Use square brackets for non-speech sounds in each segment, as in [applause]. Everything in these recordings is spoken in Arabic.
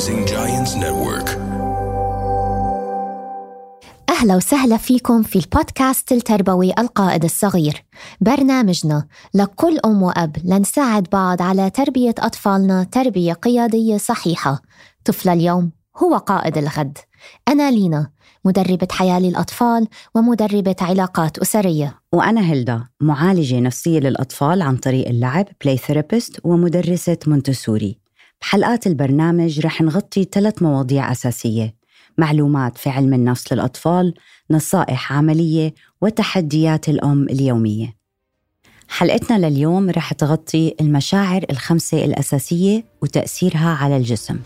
Rising Giants Network. أهلا وسهلا فيكم في البودكاست التربوي القائد الصغير. برنامجنا لكل أم وأب لنساعد بعض على تربية أطفالنا تربية قيادية صحيحة. طفل اليوم هو قائد الغد. أنا لينا مدربة حياة للأطفال ومدربة علاقات أسرية. وأنا هيلدا معالجة نفسية للأطفال عن طريق اللعب play therapist ومدرسة مونتسوري. بحلقات البرنامج رح نغطي ثلاث مواضيع أساسية. معلومات في علم النفس للأطفال نصائح عملية وتحديات الأم اليومية. حلقتنا لليوم رح تغطي المشاعر الخمسة الأساسية وتأثيرها على الجسم.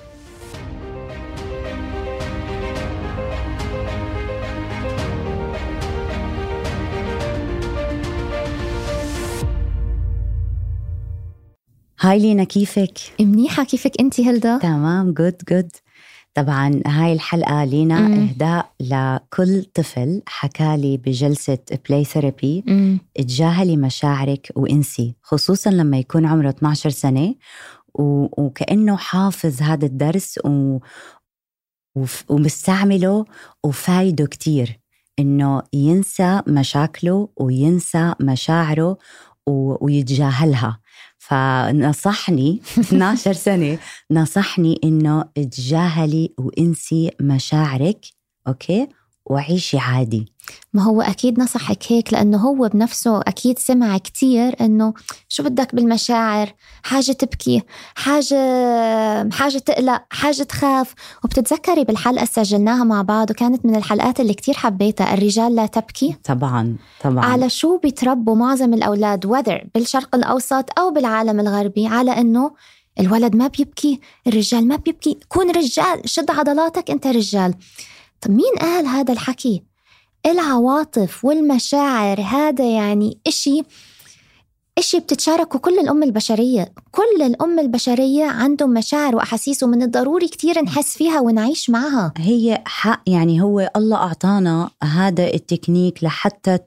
Hi لينا كيفك؟ منيحة كيفك أنت هلدا؟ تمام good good طبعا هاي الحلقة لينا مم. إهداء لكل طفل حكالي بجلسة play therapy مم. تجاهلي مشاعرك وإنسي خصوصا لما يكون عمره 12 سنة و... وكأنه حافظ هذا الدرس و... وف... ومستعمله وفايده كتير إنه ينسى مشاكله وينسى مشاعره و... ويتجاهلها فنصحني [laughs] 12 سنة نصحني إنه تجاهلي وإنسي مشاعرك أوكي؟ وعيشي عادي. ما هو أكيد نصحك هيك لأنه هو بنفسه أكيد سمع كتير إنه شو بدك بالمشاعر؟ حاجة تبكي حاجة حاجة تقلق حاجة تخاف. وبتتذكري بالحلقة سجلناها مع بعض وكانت من الحلقات اللي كتير حبيتها الرجال لا تبكي؟ طبعا طبعا. على شو بيتربوا معظم الأولاد whether بالشرق الأوسط أو بالعالم الغربي على إنه الولد ما بيبكي الرجال ما بيبكي. كون رجال شد عضلاتك أنت رجال. مين قال هذا الحكي؟ العواطف والمشاعر هذا يعني إشي إشي بتتشاركه كل الأمة البشرية. كل الأمة البشرية عندهم مشاعر وأحاسيس ومن الضروري كتير نحس فيها ونعيش معها. هي حق يعني هو الله أعطانا هذا التكنيك لحتى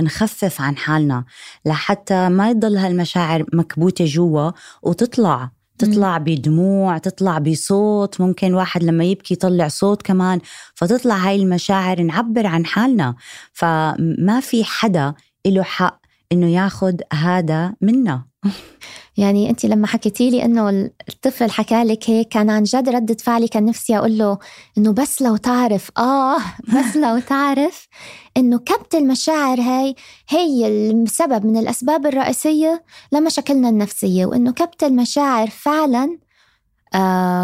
نخفف عن حالنا لحتى ما يضل هالمشاعر مكبوتة جوا وتطلع. تطلع بدموع تطلع بصوت ممكن واحد لما يبكي يطلع صوت كمان فتطلع هاي المشاعر نعبر عن حالنا. فما في حدا له حق إنه ياخد هذا منا. يعني أنت لما حكيتي لي إنه الطفل حكى لك هيك كان عن جد ردة فعلي كان نفسي أقول له إنه بس لو تعرف آه بس لو تعرف إنه كبت المشاعر هاي هي السبب من الأسباب الرئيسية لمشاكلنا النفسية وإنه كبت المشاعر فعلا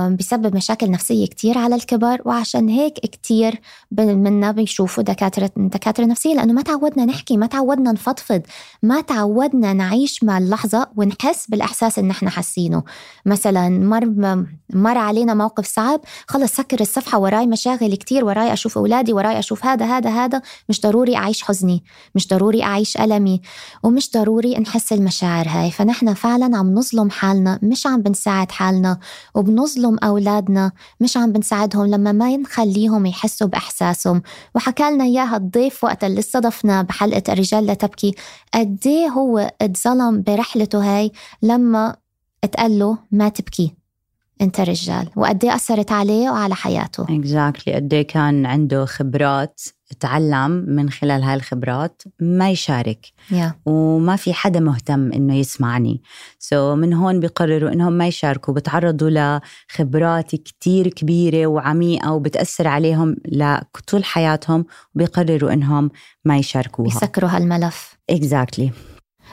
بيسبب مشاكل نفسية كتير على الكبر وعشان هيك كتير ب- منا بيشوفوا دكاترة دكاترة نفسية لأنه ما تعودنا نحكي ما تعودنا نفضفض ما تعودنا نعيش مع اللحظة ونحس بالإحساس اللي نحن حاسينه. مثلا مر مر علينا موقف صعب خلص سكر الصفحة وراي مشاغل كتير وراي أشوف أولادي وراي أشوف هذا هذا هذا مش ضروري أعيش حزني مش ضروري أعيش ألمي ومش ضروري نحس المشاعر هاي. فنحن فعلا عم نظلم حالنا مش عم بنساعد حالنا وبنظلم أولادنا مش عم بنساعدهم لما ما نخليهم يحسوا بإحساسهم. وحكى لنا إياها الضيف وقت اللي استضفنا بحلقة الرجال لا تبكي قد إيه هو اتظلم برحلته هاي لما اتقال له ما تبكي؟ أنت رجال وقد إيه أثرت عليه وعلى حياته. exactly قد إيه كان عنده خبرات تعلم من خلال هاي الخبرات ما يشارك. yeah وما في حدا مهتم إنه يسمعني. so من هون بيقرروا إنهم ما يشاركوا بتعرضوا لخبرات كتير كبيرة وعميقة وبتأثر عليهم لطول حياتهم وبيقرروا إنهم ما يشاركوها. بيسكروا هالملف. exactly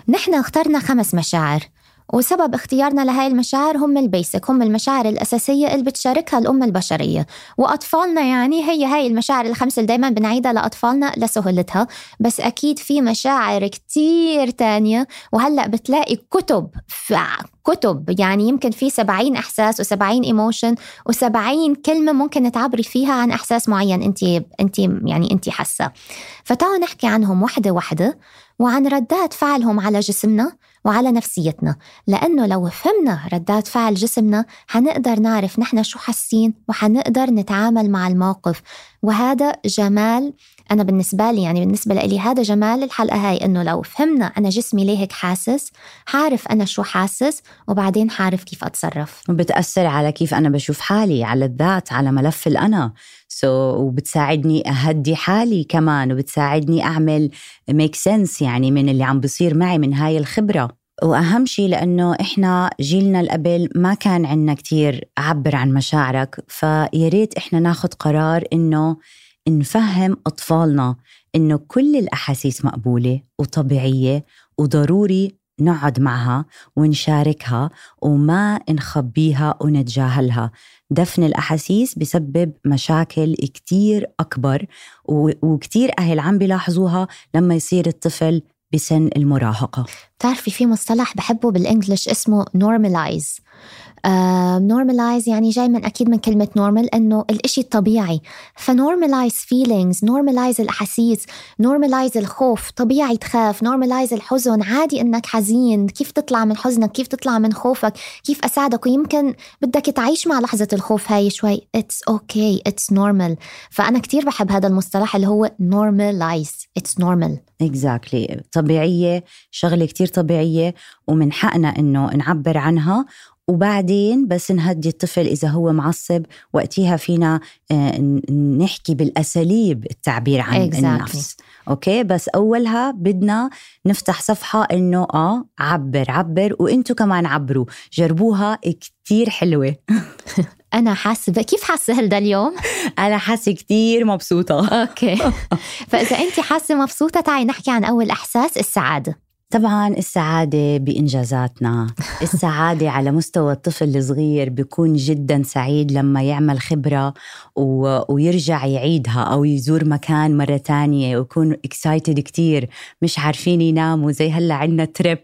نحن اخترنا خمس مشاعر. وسبب اختيارنا لهاي المشاعر هم ال basic هم المشاعر الأساسية اللي بتشاركها الأمة البشرية. وأطفالنا يعني هي هاي المشاعر الخمسة اللي دايما بنعيدها لأطفالنا لسهولتها. بس أكيد في مشاعر كتير تانية. وهلأ بتلاقي كتب كتب يعني يمكن في سبعين إحساس وسبعين emotion وسبعين كلمة ممكن تعبري فيها عن إحساس معين أنت أنت يعني أنت حاسة. فتعالوا نحكي عنهم وحدة وحدة وعن ردات فعلهم على جسمنا وعلى نفسيتنا. لأنه لو فهمنا ردات فعل جسمنا حنقدر نعرف نحن شو حاسين وحنقدر نتعامل مع الموقف. وهذا جمال أنا بالنسبة لي يعني بالنسبة لي هذا جمال الحلقة هاي إنه لو فهمنا أنا جسمي ليه هيك حاسس حعرف أنا شو حاسس وبعدين حعرف كيف أتصرف. وبتأثر على كيف أنا بشوف حالي على الذات على ملف الأنا. so, وبتساعدني أهدي حالي كمان وبتساعدني أعمل make sense يعني من اللي عم بصير معي من هاي الخبرة. وأهم شيء لأنه إحنا جيلنا القبل ما كان عنا كتير عبر عن مشاعرك فياريت إحنا ناخد قرار إنه نفهم أطفالنا إنه كل الأحاسيس مقبولة وطبيعية وضروري نقعد معها ونشاركها وما نخبيها ونتجاهلها. دفن الأحاسيس بسبب مشاكل كتير أكبر وكتير أهل عم بيلاحظوها لما يصير الطفل بسن المراهقة. بتعرفي في مصطلح بحبه بال English اسمه normalize. normalize يعني جاي من أكيد من كلمة normal إنه الإشي الطبيعي. ف normalize feelings normalize الأحاسيس normalize الخوف. طبيعي تخاف normalize الحزن. عادي إنك حزين. كيف تطلع من حزنك؟ كيف تطلع من خوفك؟ كيف أساعدك؟ ويمكن بدك تعيش مع لحظة الخوف هاي شوي. it's okay it's normal فأنا كتير بحب هذا المصطلح اللي هو normalize it's normal exactly طبيعية شغلة كتير طبيعية ومن حقنا إنه نعبر عنها وبعدين بس نهدي الطفل إذا هو معصب وقتها فينا آه، نحكي بالأساليب التعبير عن exactly. النفس. Okay? بس أولها بدنا نفتح صفحة إنه آه عبر عبر وإنتوا كمان عبروا. جربوها كتير حلوة. [laughs] أنا حاسة كيف حاسة هلدا اليوم؟ [laughs] أنا حاسة كتير مبسوطة. Okay. [laughs] فإذا أنت حاسة مبسوطة تعي نحكي عن أول إحساس السعادة. طبعا السعادة بإنجازاتنا. [laughs] السعادة على مستوى الطفل الصغير بيكون جدا سعيد لما يعمل خبرة و... ويرجع يعيدها أو يزور مكان مرة تانية ويكون excited كتير. مش عارفين يناموا زي هلأ عندنا trip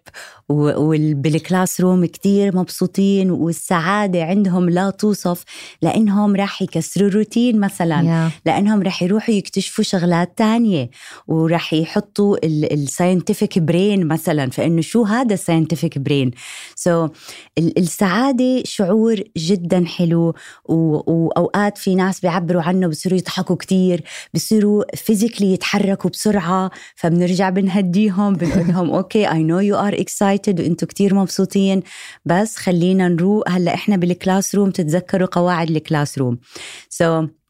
وبال classroom كتير مبسوطين والسعادة عندهم لا توصف لأنهم راح يكسروا روتين مثلا. Yeah. لأنهم راح يروحوا يكتشفوا شغلات تانية وراح يحطوا ال scientific brain مثلا فإنه شو هذا ال scientific brain so, السعادة شعور جدا حلو وأوقات في ناس بيعبروا عنه بصيروا يضحكوا كتير بصيروا physically يتحركوا بسرعة فبنرجع بنهديهم بنقول لهم okay I know you are excited وأنتم كتير مبسوطين بس خلينا نروق هلأ إحنا بال classroom تتذكروا قواعد ال classroom so,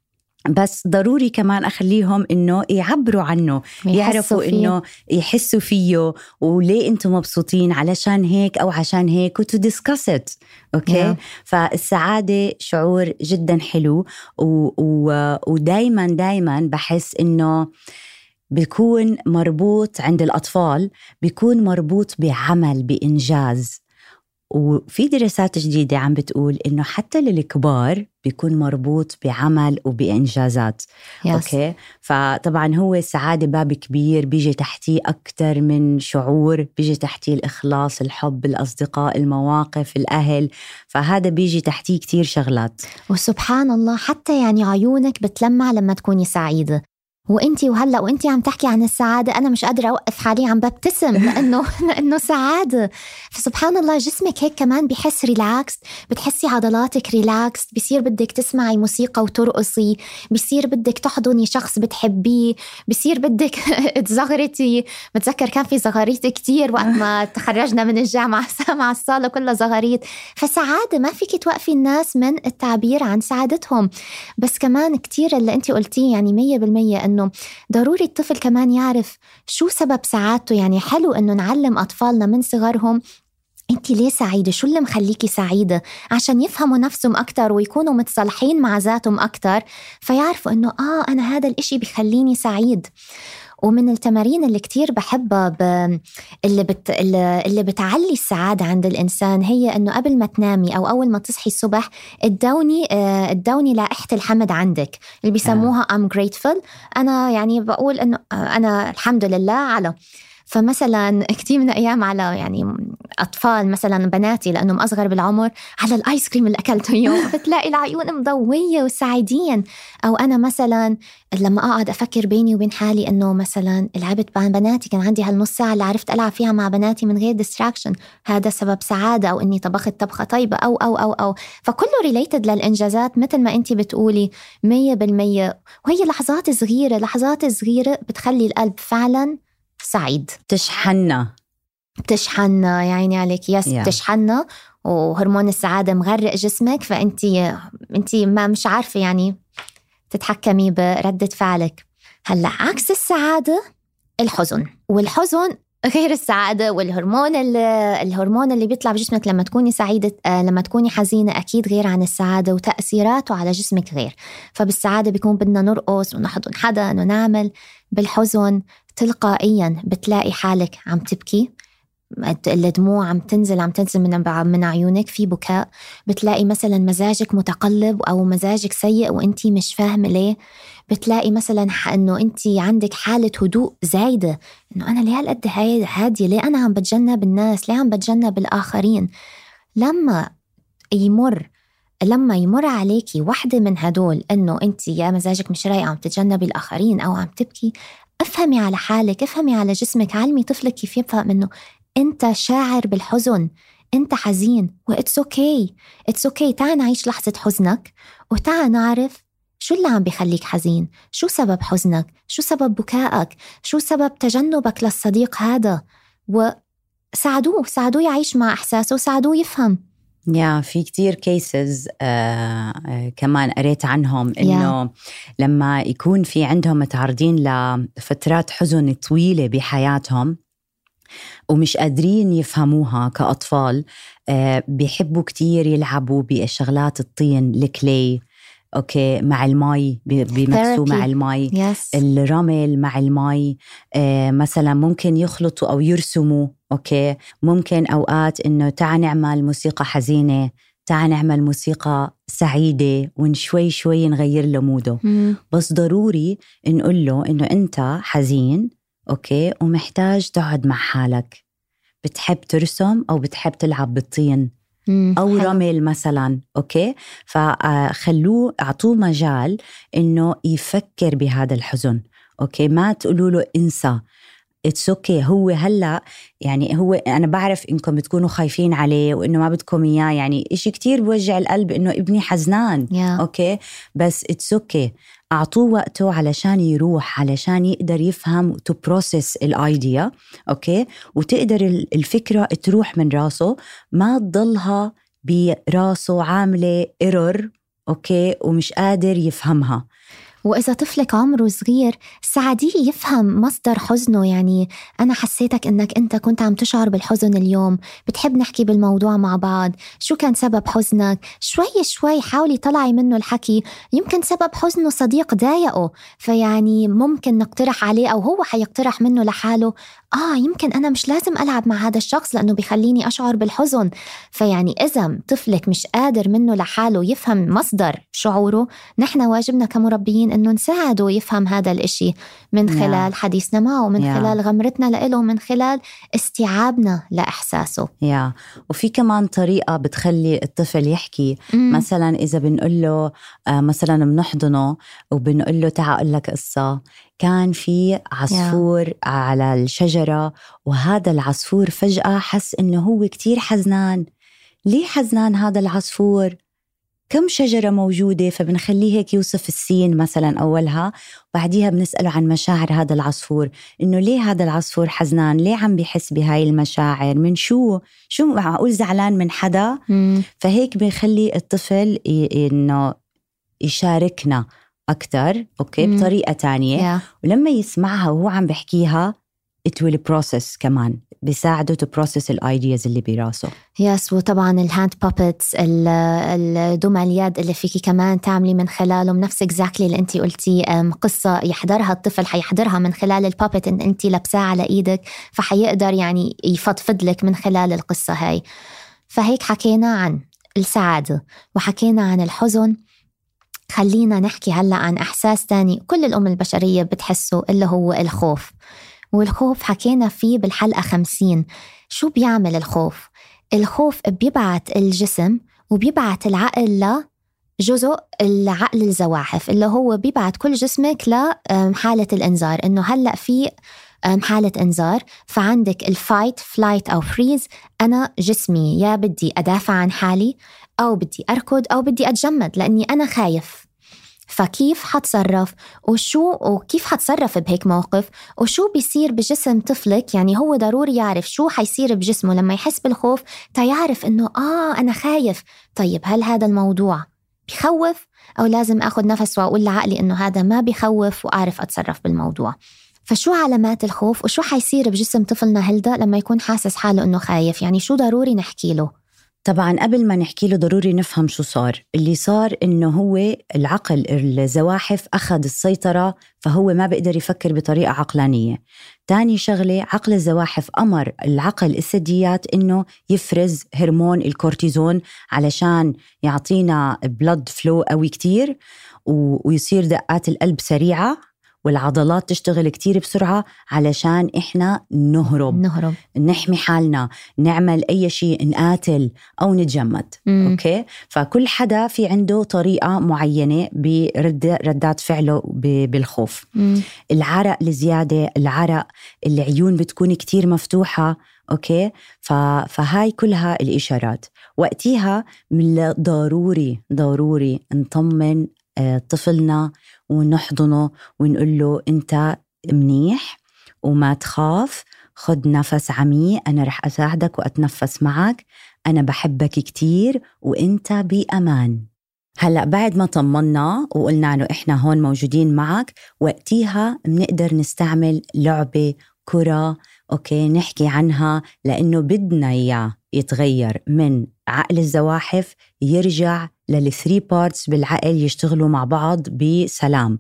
بس ضروري كمان أخليهم إنه يعبروا عنه يعرفوا فيه. إنه يحسوا فيه وليه أنتم مبسوطين علشان هيك أو عشان هيك و to discuss it okay؟ فالسعادة شعور جدا حلو ودائما دائما بحس إنه بيكون مربوط عند الأطفال بيكون مربوط بعمل بإنجاز. وفي دراسات جديدة عم بتقول إنه حتى للكبار بيكون مربوط بعمل وبإنجازات. Yes. okay؟ فطبعا هو السعادة باب كبير بيجي تحتيه أكثر من شعور بيجي تحتيه الإخلاص الحب الأصدقاء المواقف الأهل. فهذا بيجي تحتيه كتير شغلات. وسبحان الله حتى يعني عيونك بتلمع لما تكوني سعيدة. وانتي وهلا وانتي عم تحكي عن السعادة أنا مش قادرة أوقف حالي عم ببتسم لأنه [laughs] لأنه سعادة. فسبحان الله جسمك هيك كمان بحس relax بتحسي عضلاتك relax بصير بدك تسمعي موسيقى وترقصي بصير بدك تحضني شخص بتحبيه بصير بدك [laughs] تزغرتي. بتذكر كان في زغاريت كتير وقت ما [laughs] تخرجنا من الجامعة مع الصالة كلها زغاريت. فسعادة ما فيك توقفي الناس من التعبير عن سعادتهم. بس كمان كتير اللي انت قلتيه يعني مية بالمية إنه ضروري الطفل كمان يعرف شو سبب سعادته. يعني حلو إنه نعلم أطفالنا من صغرهم انت ليه سعيدة؟ شو اللي مخليكي سعيدة؟ عشان يفهموا نفسهم أكثر ويكونوا متصالحين مع ذاتهم أكثر فيعرفوا إنه آه أنا هذا الإشي بخليني سعيد. ومن التمارين اللي كتير بحبها ب... اللي, بت... اللي بتعلي السعادة عند الإنسان هي إنه قبل ما تنامي أو أول ما تصحي الصبح تدوني تدوني لائحة الحمد عندك اللي بيسموها I'm grateful. أنا يعني بقول إنه أنا الحمد لله على. فمثلا كثير من الأيام على يعني أطفال مثلا بناتي لأنهم أصغر بالعمر على الآيس كريم اللي أكلته اليوم. [laughs] بتلاقي العيون مضوية وسعيدين. أو أنا مثلا لما أقعد أفكر بيني وبين حالي إنه مثلا لعبت مع بناتي كان عندي هالنص ساعة اللي عرفت ألعب فيها مع بناتي من غير distraction هذا سبب سعادة أو إني طبخت طبخة طيبة أو أو أو أو. فكله related للإنجازات مثل ما انت بتقولي 100% وهي لحظات صغيرة لحظات صغيرة بتخلي القلب فعلا سعيد. تشحنا بتشحنا يا عيني عليك. يس yeah. بتشحنا وهرمون السعادة مغرق جسمك فأنت أنت ما مش عارفة يعني تتحكمي بردة فعلك. هلأ عكس السعادة الحزن. والحزن غير السعادة والهرمون اللي الهرمون اللي بيطلع بجسمك لما تكوني سعيدة آه لما تكوني حزينة أكيد غير عن السعادة وتأثيراته على جسمك غير. فبالسعادة بيكون بدنا نرقص ونحضن حدا ونعمل بالحزن تلقائيا بتلاقي حالك عم تبكي الدموع عم تنزل عم تنزل من من عيونك في بكاء. بتلاقي مثلا مزاجك متقلب أو مزاجك سيء وأنت مش فاهمة ليه. بتلاقي مثلا إنه أنت عندك حالة هدوء زايدة. إنه أنا ليه هالقد هادية؟ ليه أنا عم بتجنب الناس؟ ليه عم بتجنب الآخرين؟ لما يمر لما يمر عليكي وحدة من هدول إنه أنت يا مزاجك مش رايق عم تتجنبي الآخرين أو عم تبكي افهمي على حالك افهمي على جسمك علمي طفلك كيف يفهم انه انت شاعر بالحزن انت حزين و it's okay it's okay تعال نعيش لحظة حزنك وتعال نعرف شو اللي عم بيخليك حزين؟ شو سبب حزنك؟ شو سبب بكائك؟ شو سبب تجنبك للصديق هذا؟ وساعدوه ساعدوه يعيش مع إحساسه وساعدوه يفهم. yeah في كتير cases آه آه كمان قريت عنهم إنه yeah. لما يكون في عندهم متعرضين لفترات حزن طويلة بحياتهم ومش قادرين يفهموها كأطفال آه بيحبوا كتير يلعبوا بشغلات الطين ال clay okay مع المي بي mix وا مع المي yes. الرمل مع المي آه مثلا ممكن يخلطوا أو يرسموا okay؟ ممكن أوقات إنه تعال نعمل موسيقى حزينة تعال نعمل موسيقى سعيدة ونشوي شوي نغير له mood ه mm. بس ضروري نقول له إنه أنت حزين okay؟ ومحتاج تقعد مع حالك. بتحب ترسم أو بتحب تلعب بالطين؟ أو حلو. رمل مثلا okay؟ فخلوه أعطوه مجال إنه يفكر بهذا الحزن okay؟ ما تقولوا له انسى. it's okay. هو هلا يعني هو أنا بعرف إنكم بتكونوا خايفين عليه وإنه ما بدكم إياه. يعني إشي كتير بوجع القلب إنه ابني حزنان. Yeah. okay بس it's okay. أعطوه وقته علشان يروح علشان يقدر يفهم to process ال idea okay وتقدر الفكرة تروح من راسه. ما تضلها براسه عاملة error okay ومش قادر يفهمها. وإذا طفلك عمره صغير ساعديه يفهم مصدر حزنه. يعني أنا حسيتك إنك أنت كنت عم تشعر بالحزن اليوم. بتحب نحكي بالموضوع مع بعض. شو كان سبب حزنك؟ شوي شوي حاولي طلعي منه الحكي. يمكن سبب حزنه صديق ضايقه. فيعني ممكن نقترح عليه أو هو حيقترح منه لحاله. آه يمكن أنا مش لازم ألعب مع هذا الشخص لأنه بيخليني أشعر بالحزن فيعني إذا طفلك مش قادر منه لحاله يفهم مصدر شعوره نحن واجبنا كمربيين إنه نساعده يفهم هذا الإشي من. خلال حديثنا معه من yeah. خلال غمرتنا له من خلال استيعابنا لإحساسه يا yeah. وفي كمان طريقة بتخلي الطفل يحكي mm. مثلا إذا بنقول له آه مثلا بنحضنه وبنقول له تعال أقول لك قصة كان في عصفور yeah. على الشجرة وهذا العصفور فجأة حس إنه هو كتير حزنان. ليه حزنان هذا العصفور؟ كم شجرة موجودة؟ فبنخليه هيك يوصف السين مثلا أولها وبعديها بنسأله عن مشاعر هذا العصفور. إنه ليه هذا العصفور حزنان؟ ليه عم بيحس بهاي المشاعر؟ من شو؟ شو معقول زعلان من حدا؟ mm. فهيك بيخلي الطفل إنه يشاركنا. أكثر okay mm. بطريقة تانية yeah. ولما يسمعها وهو عم بحكيها it will process كمان بيساعده to process ال ideas اللي براسه yes وطبعا ال hand puppets الدمى اليد اللي فيكي كمان تعملي من خلالهم نفس exactly اللي انت قلتي قصة يحضرها الطفل حيحضرها من خلال البابت إن انت لابساه على إيدك فحيقدر يعني يفضفض لك من خلال القصة هاي فهيك حكينا عن السعادة وحكينا عن الحزن خلينا نحكي هلا عن إحساس تاني كل الأم البشرية بتحسه اللي هو الخوف. والخوف حكينا فيه بالحلقة خمسين. شو بيعمل الخوف؟ الخوف بيبعت الجسم وبيبعت العقل لجزء العقل الزواحف اللي هو بيبعت كل جسمك لحالة الإنذار. إنه هلأ في حالة إنذار فعندك ال fight flight أو freeze أنا جسمي يا بدي أدافع عن حالي أو بدي أركض أو بدي أتجمد لأني أنا خايف. فكيف حتصرف؟ وشو وكيف حتصرف بهيك موقف؟ وشو بيصير بجسم طفلك؟ يعني هو ضروري يعرف شو حيصير بجسمه لما يحس بالخوف تيعرف إنه آه أنا خايف. طيب هل هذا الموضوع بخوف؟ أو لازم آخذ نفس وأقول لعقلي إنه هذا ما بخوف وأعرف أتصرف بالموضوع. فشو علامات الخوف؟ وشو حيصير بجسم طفلنا هلدا لما يكون حاسس حاله إنه خايف؟ يعني شو ضروري نحكي له؟ طبعا قبل ما نحكي له ضروري نفهم شو صار اللي صار إنه هو العقل الزواحف أخذ السيطرة فهو ما بيقدر يفكر بطريقة عقلانية. تاني شغلة عقل الزواحف أمر العقل الثدييات إنه يفرز هرمون الكورتيزون علشان يعطينا blood flow قوي كتير ويصير دقات القلب سريعة. والعضلات تشتغل كتير بسرعة علشان إحنا نهرب. نهرب. نحمي حالنا نعمل أي شيء نقاتل أو نتجمد. مم. okay؟ فكل حدا في عنده طريقة معينة برد ردات فعله بالخوف. مم. العرق الزيادة العرق العيون بتكون كتير مفتوحة. أوكي؟ فهاي كلها الإشارات. وقتها من ضروري ضروري نطمن آه، طفلنا ونحضنه ونقول له أنت منيح وما تخاف خد نفس عميق أنا رح أساعدك وأتنفس معك أنا بحبك كتير وأنت بأمان. هلأ بعد ما طمنا وقلنا له إحنا هون موجودين معك وقتيها بنقدر نستعمل لعبة كرة okay نحكي عنها لأنه بدنا إياه يتغير من عقل الزواحف يرجع لل three parts بالعقل يشتغلوا مع بعض بسلام.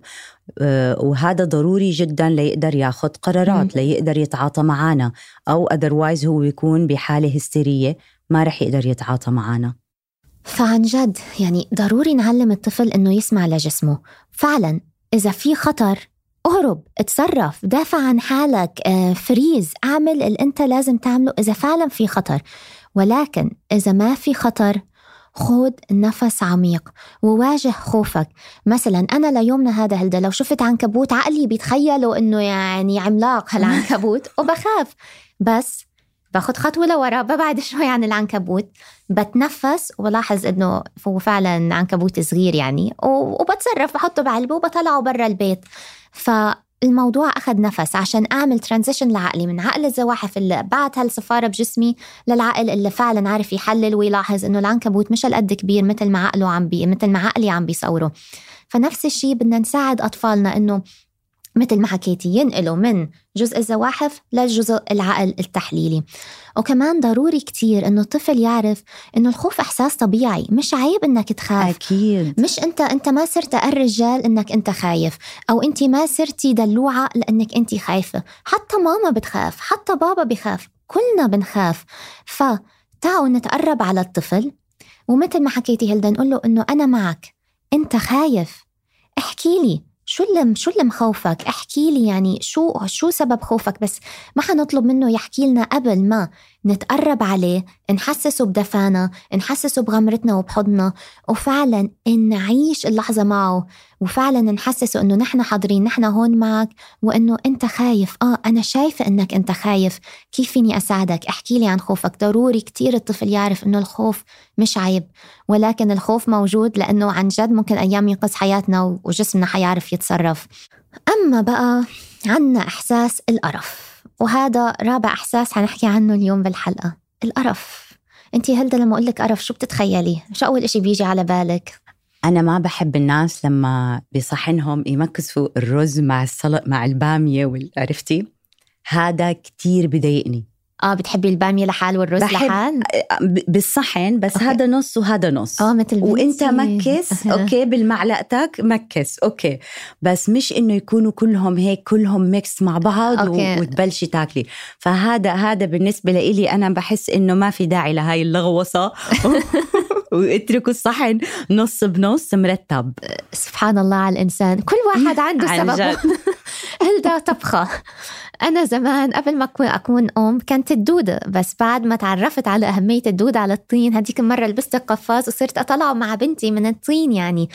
آه، وهذا ضروري جدا ليقدر ياخذ قرارات ليقدر يتعاطى معنا أو otherwise هو يكون بحالة هستيرية ما رح يقدر يتعاطى معنا فعن جد يعني ضروري نعلم الطفل إنه يسمع لجسمه. فعلا إذا في خطر اهرب اتصرف دافع عن حالك آه، فريز اعمل اللي انت لازم تعمله إذا فعلا في خطر. ولكن إذا ما في خطر خود نفس عميق وواجه خوفك. مثلا أنا ليومنا هذا هلدا لو شفت عنكبوت عقلي بيتخيلوا إنه يعني عملاق هالعنكبوت [laughs] وبخاف. بس باخد خطوة لورا ببعد شوي عن العنكبوت بتنفس وبلاحظ إنه هو فعلا عنكبوت صغير يعني وبتصرف بحطه بعلبة وبطلعه برا البيت. ف الموضوع أخذ نفس عشان أعمل ترانزيشن لعقلي من عقل الزواحف اللي بعت هالصفارة بجسمي للعقل اللي فعلا عارف يحلل ويلاحظ إنه العنكبوت مش هالقد كبير مثل ما عقله عم بي مثل ما عقلي عم بيصوره. فنفس الشيء بدنا نساعد أطفالنا إنه مثل ما حكيتي ينقلوا من جزء الزواحف للجزء العقل التحليلي. وكمان ضروري كتير إنه الطفل يعرف إنه الخوف إحساس طبيعي مش عيب إنك تخاف. أكيد. مش أنت أنت ما صرت الرجال إنك أنت خايف أو أنت ما صرتي دلوعة لإنك أنت خايفة. حتى ماما بتخاف حتى بابا بخاف كلنا بنخاف. فتعالوا نتقرب على الطفل ومثل ما حكيتي هلدا نقول له إنه أنا معك أنت خايف. احكي لي شو اللي شو اللي مخوفك؟ احكي لي يعني شو شو سبب خوفك؟ بس ما حنطلب منه يحكي لنا قبل ما نتقرب عليه نحسسه بدفانا نحسسه بغمرتنا وبحضننا وفعلا نعيش اللحظة معه وفعلا نحسسه إنه نحن حاضرين نحن هون معك وإنه أنت خايف. آه أنا شايفة إنك أنت خايف. كيف فيني أساعدك؟ احكي لي عن خوفك. ضروري كتير الطفل يعرف إنه الخوف مش عيب ولكن الخوف موجود لأنه عن جد ممكن أيام ينقذ حياتنا وجسمنا حيعرف يتصرف. أما بقى عنا إحساس القرف. وهذا رابع إحساس حنحكي عنه اليوم بالحلقة القرف أنت هلدا لما أقول لك قرف شو بتتخيلي؟ شو أول إشي بيجي على بالك؟ أنا ما بحب الناس لما بصحنهم يمكسوا الرز مع السلط مع البامية عرفتي؟ هذا كتير بضايقني آه بتحبي البامية لحال والرز لحال آه، بالصحن بس okay. هذا نص وهذا نص آه مثل بنتي. وانت mix okay [laughs] بالمعلقتك mix okay بس مش إنه يكونوا كلهم هيك كلهم mix مع بعض okay. وتبلشي تاكلي فهذا هذا بالنسبة لي أنا بحس إنه ما في داعي لهي اللغوصه [laughs] واتركوا الصحن نص بنص مرتب. سبحان الله على الإنسان. كل واحد [laughs] عنده سبب. [laughs] هلدا طبخة؟ أنا زمان قبل ما أكون أم كانت الدودة بس بعد ما تعرفت على أهمية الدودة على الطين هديك المرة لبست القفاز وصرت أطلع مع بنتي من الطين يعني.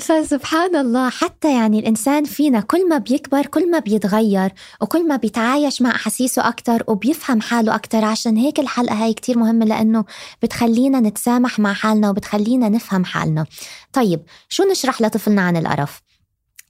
فسبحان الله حتى يعني الإنسان فينا كل ما بيكبر كل ما بيتغير وكل ما بيتعايش مع أحاسيسه أكتر وبيفهم حاله أكتر. عشان هيك الحلقة هاي كتير مهمة لأنه بتخلينا نتسامح مع حالنا وبتخلينا نفهم حالنا. طيب شو نشرح لطفلنا عن القرف؟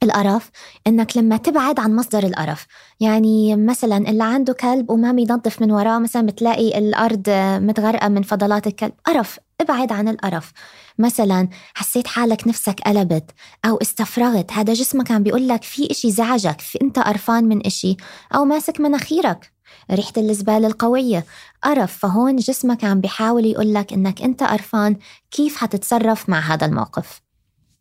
القرف إنك لما تبعد عن مصدر القرف يعني مثلا اللي عنده كلب وما بينظف من وراه مثلا بتلاقي الأرض متغرقة من فضلات الكلب. قرف ابعد عن القرف. مثلا حسيت حالك نفسك قلبت أو استفرغت هذا جسمك عم بيقول لك في إشي زعجك في أنت قرفان من إشي أو ماسك مناخيرك. ريحة الزبالة القوية. قرف فهون جسمك عم بيحاول يقول لك إنك أنت قرفان. كيف حتتصرف مع هذا الموقف؟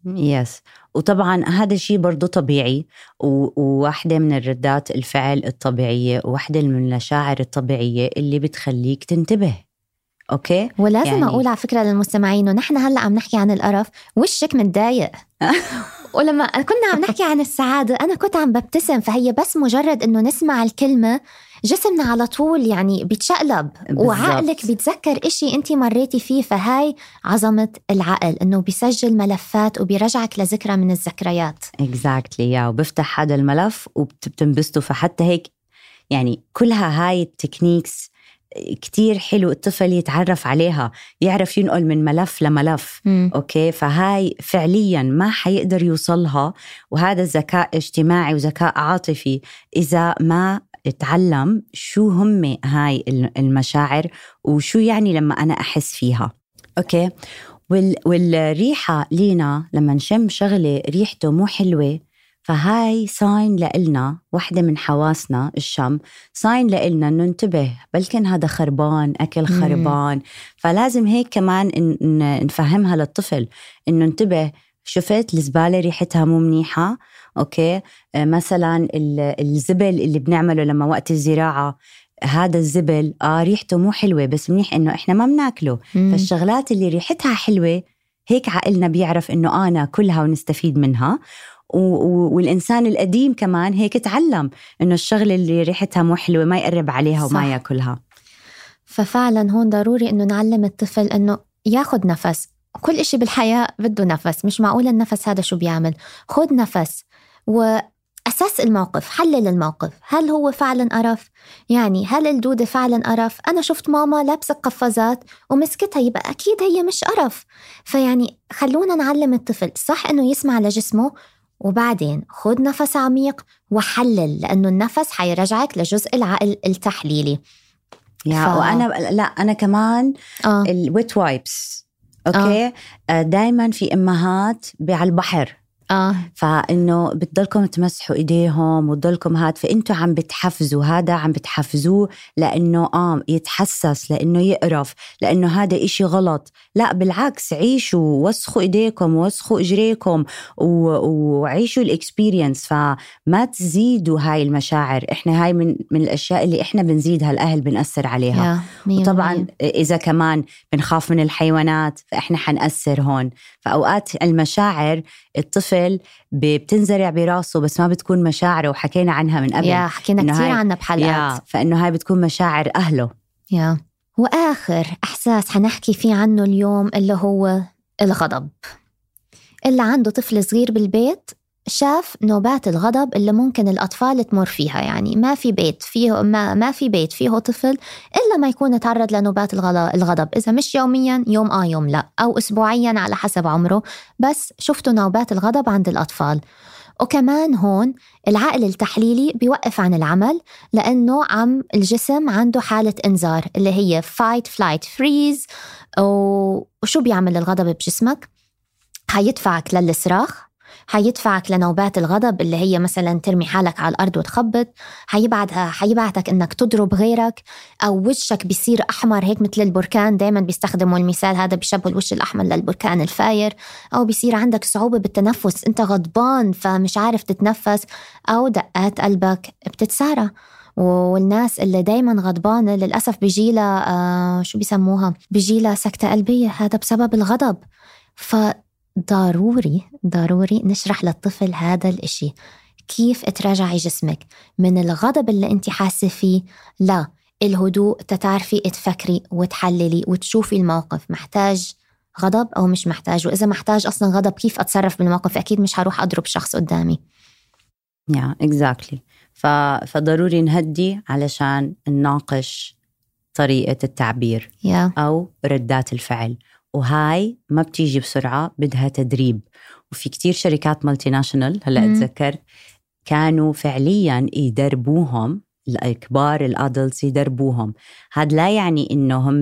yes وطبعا هذا الشيء برضه طبيعي. وواحدة من الردات الفعل الطبيعية وواحدة من المشاعر الطبيعية اللي بتخليك تنتبه. okay؟ ولازم يعني... أقول على فكرة للمستمعين إنه نحن هلأ عم نحكي عن القرف وشك متضايق. [laughs] ولما كنا عم نحكي عن السعادة أنا كنت عم ببتسم فهي بس مجرد إنه نسمع الكلمة جسمنا على طول يعني بيتشقلب بالزبط. وعقلك بيتذكر إشي أنت مريتي فيه فهاي عظمة العقل إنه بيسجل ملفات وبيرجعك لذكرى من الذكريات. exactly yeah وبفتح هذا الملف وبتنبسطوا فحتى هيك يعني كلها هاي ال techniques كتير حلو الطفل يتعرف عليها يعرف ينقل من ملف لملف م. okay؟ فهاي فعليا ما حيقدر يوصلها وهذا الذكاء اجتماعي وذكاء عاطفي. إذا ما اتعلم شو هم هاي المشاعر وشو يعني لما أنا أحس فيها okay؟ وال والريحة لينا لما نشم شغلة ريحته مو حلوة فهاي sign لإلنا وحدة من حواسنا الشم sign لإلنا إنه انتبه بلكن هذا خربان أكل خربان. مم. فلازم هيك كمان نفهمها للطفل إنه انتبه شفت الزبالة ريحتها مو منيحة؟ okay. آه، مثلا الزبل اللي بنعمله لما وقت الزراعة هذا الزبل آه ريحته مو حلوة بس منيح إنه إحنا ما بناكله. فالشغلات اللي ريحتها حلوة هيك عقلنا بيعرف إنه أنا كلها ونستفيد منها. والإنسان القديم كمان هيك تعلم إنه الشغلة اللي ريحتها مو حلوة ما يقرب عليها وما صح. يأكلها. ففعلا هون ضروري إنه نعلم الطفل إنه ياخد نفس. كل إشي بالحياة بده نفس مش معقول النفس هذا شو بيعمل. خد نفس وأساس الموقف حلل الموقف. هل هو فعلا قرف؟ يعني هل الدودة فعلا قرف؟ أنا شفت ماما لابسة قفازات ومسكتها يبقى أكيد هي مش قرف. فيعني خلونا نعلم الطفل صح إنه يسمع لجسمه وبعدين خد نفس عميق وحلل لأنه النفس حيرجعك لجزء العقل التحليلي يا ف... وأنا لا أنا كمان آه. ال wet wipes okay آه. دائما في إمهات على البحر آه. فإنه بتضلكم تمسحوا إيديهم وتضلكم هاد فإنتوا عم بتحفزوا هذا عم بتحفزوه لإنه آه يتحسس لإنه يقرف لإنه هذا إشي غلط. لا بالعكس عيشوا وسخوا إيديكم وسخوا إجريكم وعيشوا ال experience. فما تزيدوا هاي المشاعر. إحنا هاي من من الأشياء اللي إحنا بنزيدها الاهل بنأثر عليها. وطبعا إذا كمان بنخاف من الحيوانات فإحنا حنأثر هون. فأوقات المشاعر الطفل بتنزرع براسه بس ما بتكون مشاعره وحكينا عنها من قبل يا حكينا كثير عنها بحلقات. فإنه هاي بتكون مشاعر أهله. يا. وآخر إحساس حنحكي فيه عنه اليوم اللي هو الغضب. اللي عنده طفل صغير بالبيت شاف نوبات الغضب اللي ممكن الأطفال تمر فيها يعني ما في بيت فيه ما, ما في بيت فيه طفل إلا ما يكون تعرض لنوبات الغضب. إذا مش يوميا يوم آه يوم لا أو أسبوعيا على حسب عمره. بس شفتوا نوبات الغضب عند الأطفال. وكمان هون العقل التحليلي بيوقف عن العمل لأنه عم الجسم عنده حالة إنذار اللي هي fight flight freeze. وشو بيعمل الغضب بجسمك؟ هيدفعك للصراخ. حيدفعك لنوبات الغضب اللي هي مثلا ترمي حالك على الأرض وتخبط. حيبعتها حيبعتك إنك تضرب غيرك أو وشك بيصير أحمر هيك مثل البركان. دائما بيستخدموا المثال هذا بيشبهوا الوش الأحمر للبركان الفاير. أو بيصير عندك صعوبة بالتنفس. أنت غضبان فمش عارف تتنفس أو دقات قلبك بتتسارع والناس اللي دايما غضبانة للأسف بيجيلها آه شو بيسموها؟ بيجيلها سكتة قلبية. هذا بسبب الغضب. ف ضروري ضروري نشرح للطفل هذا الإشي. كيف تراجعي جسمك؟ من الغضب اللي انت حاسة فيه؟ لا الهدوء تتعرفي تفكري وتحللي وتشوفي الموقف. محتاج غضب أو مش محتاج؟ وإذا محتاج أصلا غضب كيف أتصرف بالموقف؟ أكيد مش هروح أضرب شخص قدامي. يا yeah, اكزاكتلي exactly. فضروري نهدي علشان نناقش طريقة التعبير yeah. أو ردات الفعل. وهاي ما بتيجي بسرعة بدها تدريب. وفي كتير شركات multinational هلا أتذكر كانوا فعليا يدربوهم الكبار ال adults يدربوهم. هذا لا يعني إنه هم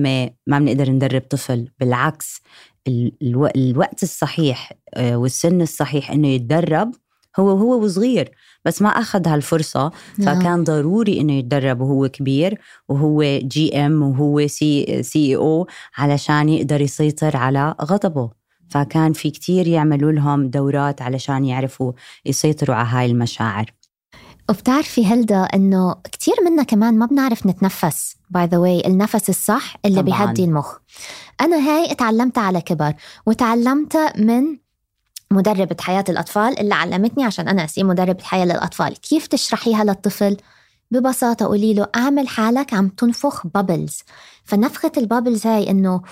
ما بنقدر ندرب طفل بالعكس ألو... الوقت الصحيح آه، والسن الصحيح إنه يتدرب هو هو وصغير بس ما أخذ هالفرصة نعم. فكان ضروري إنه يتدرب وهو كبير وهو GM وهو CCO علشان يقدر يسيطر على غضبه فكان في كتير يعملوا لهم دورات علشان يعرفوا يسيطروا على هاي المشاعر وبتعرفي هلدا إنه كثير منا كمان ما بنعرف نتنفس by the way النفس الصح اللي طبعاً. بيهدي المخ أنا هاي اتعلمتها على كبر وتعلمتها من مدربة حياة الأطفال اللي علمتني عشان أنا أصير مدربة حياة للأطفال. كيف تشرحيها للطفل؟ ببساطة قولي له أعمل حالك عم تنفخ bubbles فنفخة ال bubbles هاي إنه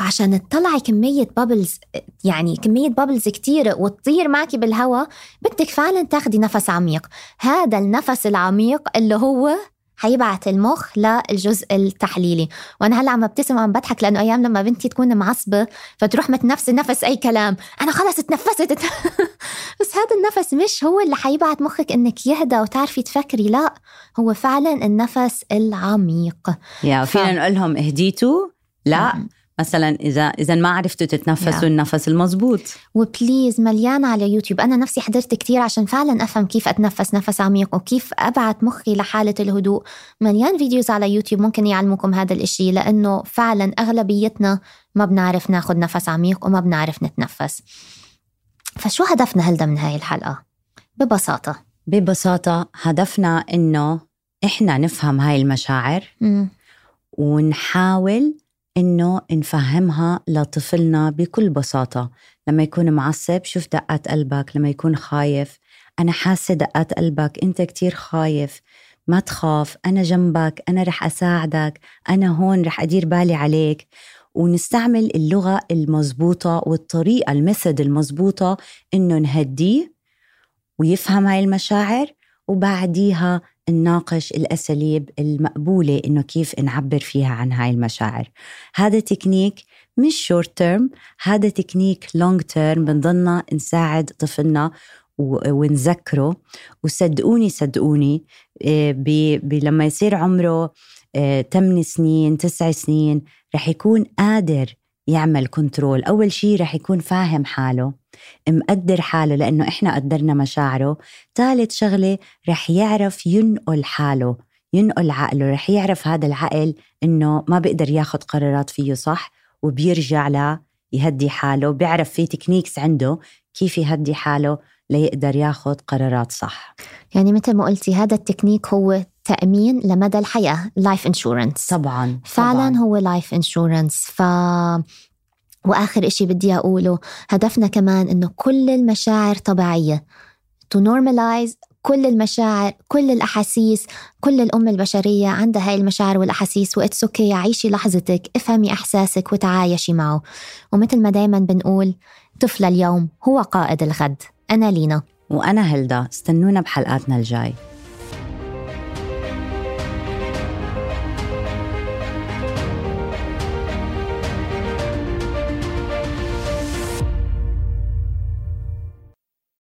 عشان تطلعي كمية bubbles يعني كمية bubbles كتيرة وتطير معك بالهواء بدك فعلا تاخدي نفس عميق. هذا النفس العميق اللي هو حيبعت المخ للجزء التحليلي. وأنا هلأ عم ببتسم وعم بضحك لأنه أيام لما بنتي تكون معصبة فتروح متنفسه نفس أي كلام. أنا خلص اتنفست. [laughs] بس هذا النفس مش هو اللي حيبعت مخك إنك يهدى وتعرفي تفكري لأ هو فعلا النفس العميق. yeah فينا ف... نقول لهم اهديتوا. لأ مثلا اذا إذا ما عرفتوا تتنفسوا yeah. النفس المزبوط و please مليان على يوتيوب. أنا نفسي حضرت كثير عشان فعلا أفهم كيف أتنفس نفس عميق وكيف ابعت مخي لحالة الهدوء. مليان videos على يوتيوب ممكن يعلموكم هذا الإشي لأنه فعلا أغلبيتنا ما بنعرف ناخذ نفس عميق وما بنعرف نتنفس. فشو هدفنا هلدا من هاي الحلقة؟ ببساطة. ببساطة هدفنا إنه إحنا نفهم هاي المشاعر م. ونحاول إنه نفهمها لطفلنا بكل بساطة. لما يكون معصب شوف دقات قلبك. لما يكون خايف أنا حاسة دقات قلبك. أنت كتير خايف. ما تخاف. أنا جنبك. أنا رح أساعدك. أنا هون رح أدير بالي عليك. ونستعمل اللغة المزبوطة والطريقة الميثود المزبوطة إنه نهديه ويفهم هاي المشاعر. وبعديها نناقش الأساليب المقبولة إنه كيف نعبر فيها عن هاي المشاعر. هذا تكنيك مش short term هذا technique long term بنضلنا نساعد طفلنا ونذكره. وصدقوني صدقوني آه، لما يصير عمره 8 آه، سنين 9 سنين رح يكون قادر يعمل control أول شيء رح يكون فاهم حاله. مقدر حاله لأنه إحنا قدرنا مشاعره. ثالث شغلة رح يعرف ينقل حاله ينقل عقله رح يعرف هذا العقل إنه ما بيقدر ياخد قرارات فيه صح وبيرجع ل يهدي حاله بيعرف في techniques عنده كيف يهدي حاله ليقدر ياخد قرارات صح. يعني مثل ما قلتي هذا التكنيك هو تأمين لمدى الحياة life insurance طبعا فعلا طبعاً. هو life insurance ف وآخر إشي بدي أقوله هدفنا كمان إنه كل المشاعر طبيعية. To normalize كل المشاعر كل الأحاسيس كل الأم البشرية عندها هاي المشاعر والأحاسيس وإتس أوكي عيشي لحظتك افهمي إحساسك وتعايشي معه. ومثل ما دايما بنقول طفل اليوم هو قائد الغد. أنا لينا. وأنا هلدا استنونا بحلقاتنا الجاي.